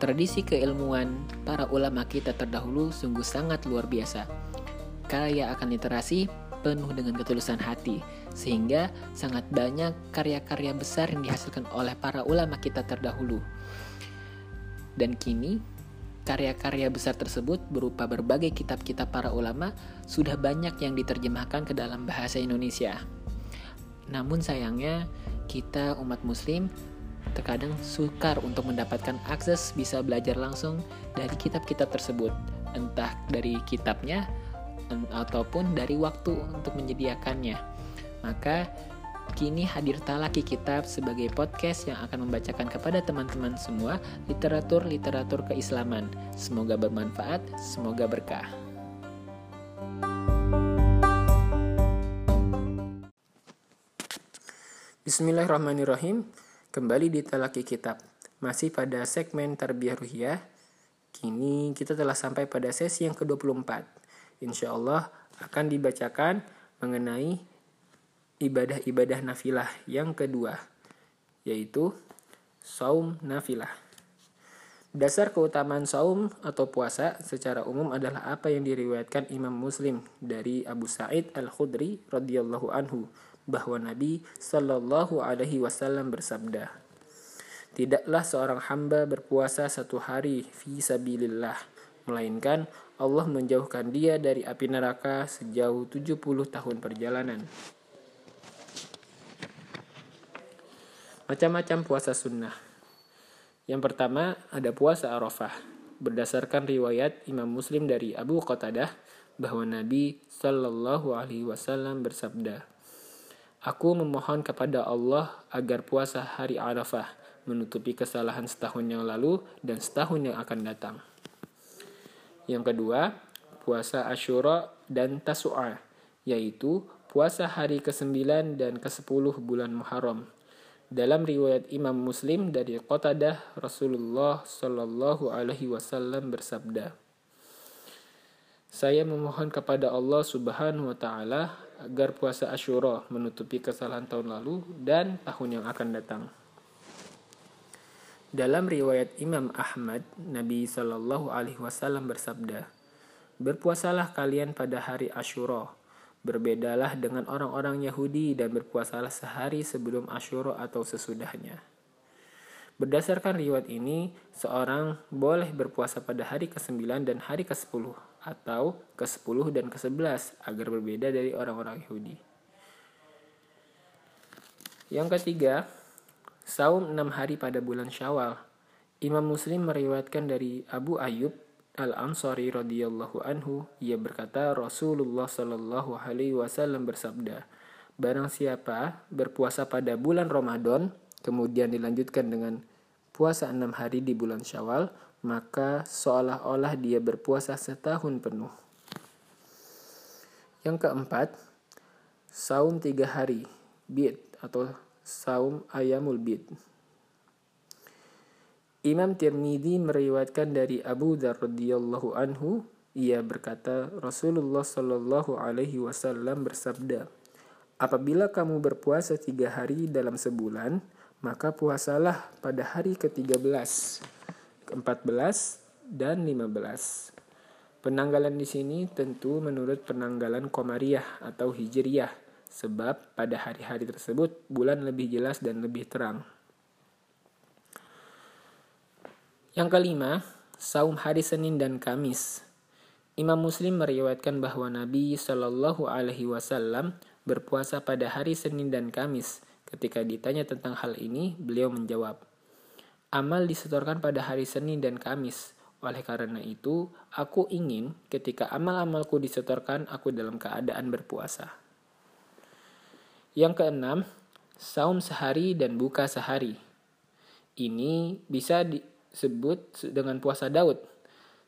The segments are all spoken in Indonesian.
Tradisi keilmuan para ulama kita terdahulu sungguh sangat luar biasa. Kaya akan literasi, penuh dengan ketulusan hati, sehingga sangat banyak karya-karya besar yang dihasilkan oleh para ulama kita terdahulu. Dan kini, karya-karya besar tersebut berupa berbagai kitab-kitab para ulama sudah banyak yang diterjemahkan ke dalam bahasa Indonesia. Namun sayangnya, kita umat muslim terkadang sukar untuk mendapatkan akses bisa belajar langsung dari kitab-kitab tersebut, entah dari kitabnya ataupun dari waktu untuk menyediakannya. Maka kini hadir Talaki Kitab sebagai podcast yang akan membacakan kepada teman-teman semua literatur-literatur keislaman. Semoga bermanfaat, semoga berkah. Bismillahirrahmanirrahim. Kembali di Talaki Kitab. Masih pada segmen Tarbiyah Ruhiyah. Kini kita telah sampai pada sesi yang ke-24. Insya Allah akan dibacakan mengenai ibadah-ibadah nafilah yang kedua. Yaitu saum nafilah. Dasar keutamaan saum atau puasa secara umum adalah apa yang diriwayatkan Imam Muslim dari Abu Sa'id Al-Khudri radhiyallahu anhu bahwa Nabi Shallallahu Alaihi Wasallam bersabda, Tidaklah seorang hamba berpuasa satu hari fi sabilillah, melainkan Allah menjauhkan dia dari api neraka sejauh 70 tahun perjalanan. Macam-macam puasa sunnah. Yang pertama ada puasa Arafah. Berdasarkan riwayat Imam Muslim dari Abu Qatadah bahwa Nabi Shallallahu Alaihi Wasallam bersabda, Aku memohon kepada Allah agar puasa hari Arafah menutupi kesalahan setahun yang lalu dan setahun yang akan datang. Yang kedua, puasa Ashura dan Tasu'a, yaitu puasa hari ke-9 dan ke-10 bulan Muharram. Dalam riwayat Imam Muslim dari Qatadah Rasulullah Shallallahu alaihi wasallam bersabda, Saya memohon kepada Allah Subhanahu wa taala agar puasa Ashura menutupi kesalahan tahun lalu dan tahun yang akan datang. Dalam riwayat Imam Ahmad, Nabi Shallallahu Alaihi Wasallam bersabda, Berpuasalah kalian pada hari Ashura, berbedalah dengan orang-orang Yahudi dan berpuasalah sehari sebelum Ashura atau sesudahnya. Berdasarkan riwayat ini, seorang boleh berpuasa pada hari ke-9 dan hari ke-10 atau ke-10 dan ke-11 agar berbeda dari orang-orang Yahudi. Yang ketiga, saum 6 hari pada bulan Syawal. Imam Muslim meriwayatkan dari Abu Ayyub Al-Ansari radhiyallahu anhu, ia berkata Rasulullah shallallahu alaihi wasallam bersabda, Barang siapa berpuasa pada bulan Ramadan, kemudian dilanjutkan dengan puasa enam hari di bulan Syawal, maka seolah-olah dia berpuasa setahun penuh. Yang keempat, saum tiga hari, bid atau saum ayamul bid. Imam Tirmidzi meriwayatkan dari Abu Dzar radhiyallahu anhu, ia berkata Rasulullah shallallahu alaihi wasallam bersabda, apabila kamu berpuasa tiga hari dalam sebulan, maka puasalah pada hari ke-13, ke-14, dan 15. Penanggalan di sini tentu menurut penanggalan Komariah atau Hijriyah, sebab pada hari-hari tersebut bulan lebih jelas dan lebih terang. Yang kelima, saum hari Senin dan Kamis. Imam Muslim meriwayatkan bahwa Nabi Shallallahu Alaihi Wasallam berpuasa pada hari Senin dan Kamis Ketika ditanya tentang hal ini, beliau menjawab, Amal disetorkan pada hari Senin dan Kamis. Oleh karena itu, aku ingin ketika amal-amalku disetorkan, aku dalam keadaan berpuasa. Yang keenam, saum sehari dan buka sehari. Ini bisa disebut dengan puasa Daud,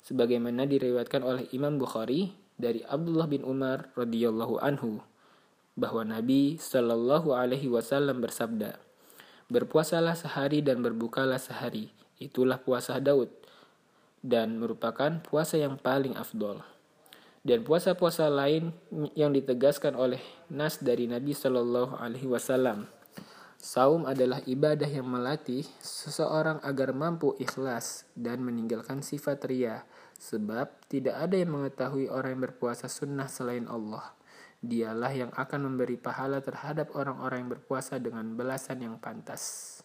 sebagaimana diriwayatkan oleh Imam Bukhari dari Abdullah bin Umar radhiyallahu anhu bahwa Nabi Shallallahu Alaihi Wasallam bersabda, berpuasalah sehari dan berbukalah sehari, itulah puasa Daud dan merupakan puasa yang paling afdol. Dan puasa-puasa lain yang ditegaskan oleh nas dari Nabi Shallallahu Alaihi Wasallam Saum adalah ibadah yang melatih seseorang agar mampu ikhlas dan meninggalkan sifat ria, sebab tidak ada yang mengetahui orang yang berpuasa sunnah selain Allah. Dialah yang akan memberi pahala terhadap orang-orang yang berpuasa dengan belasan yang pantas.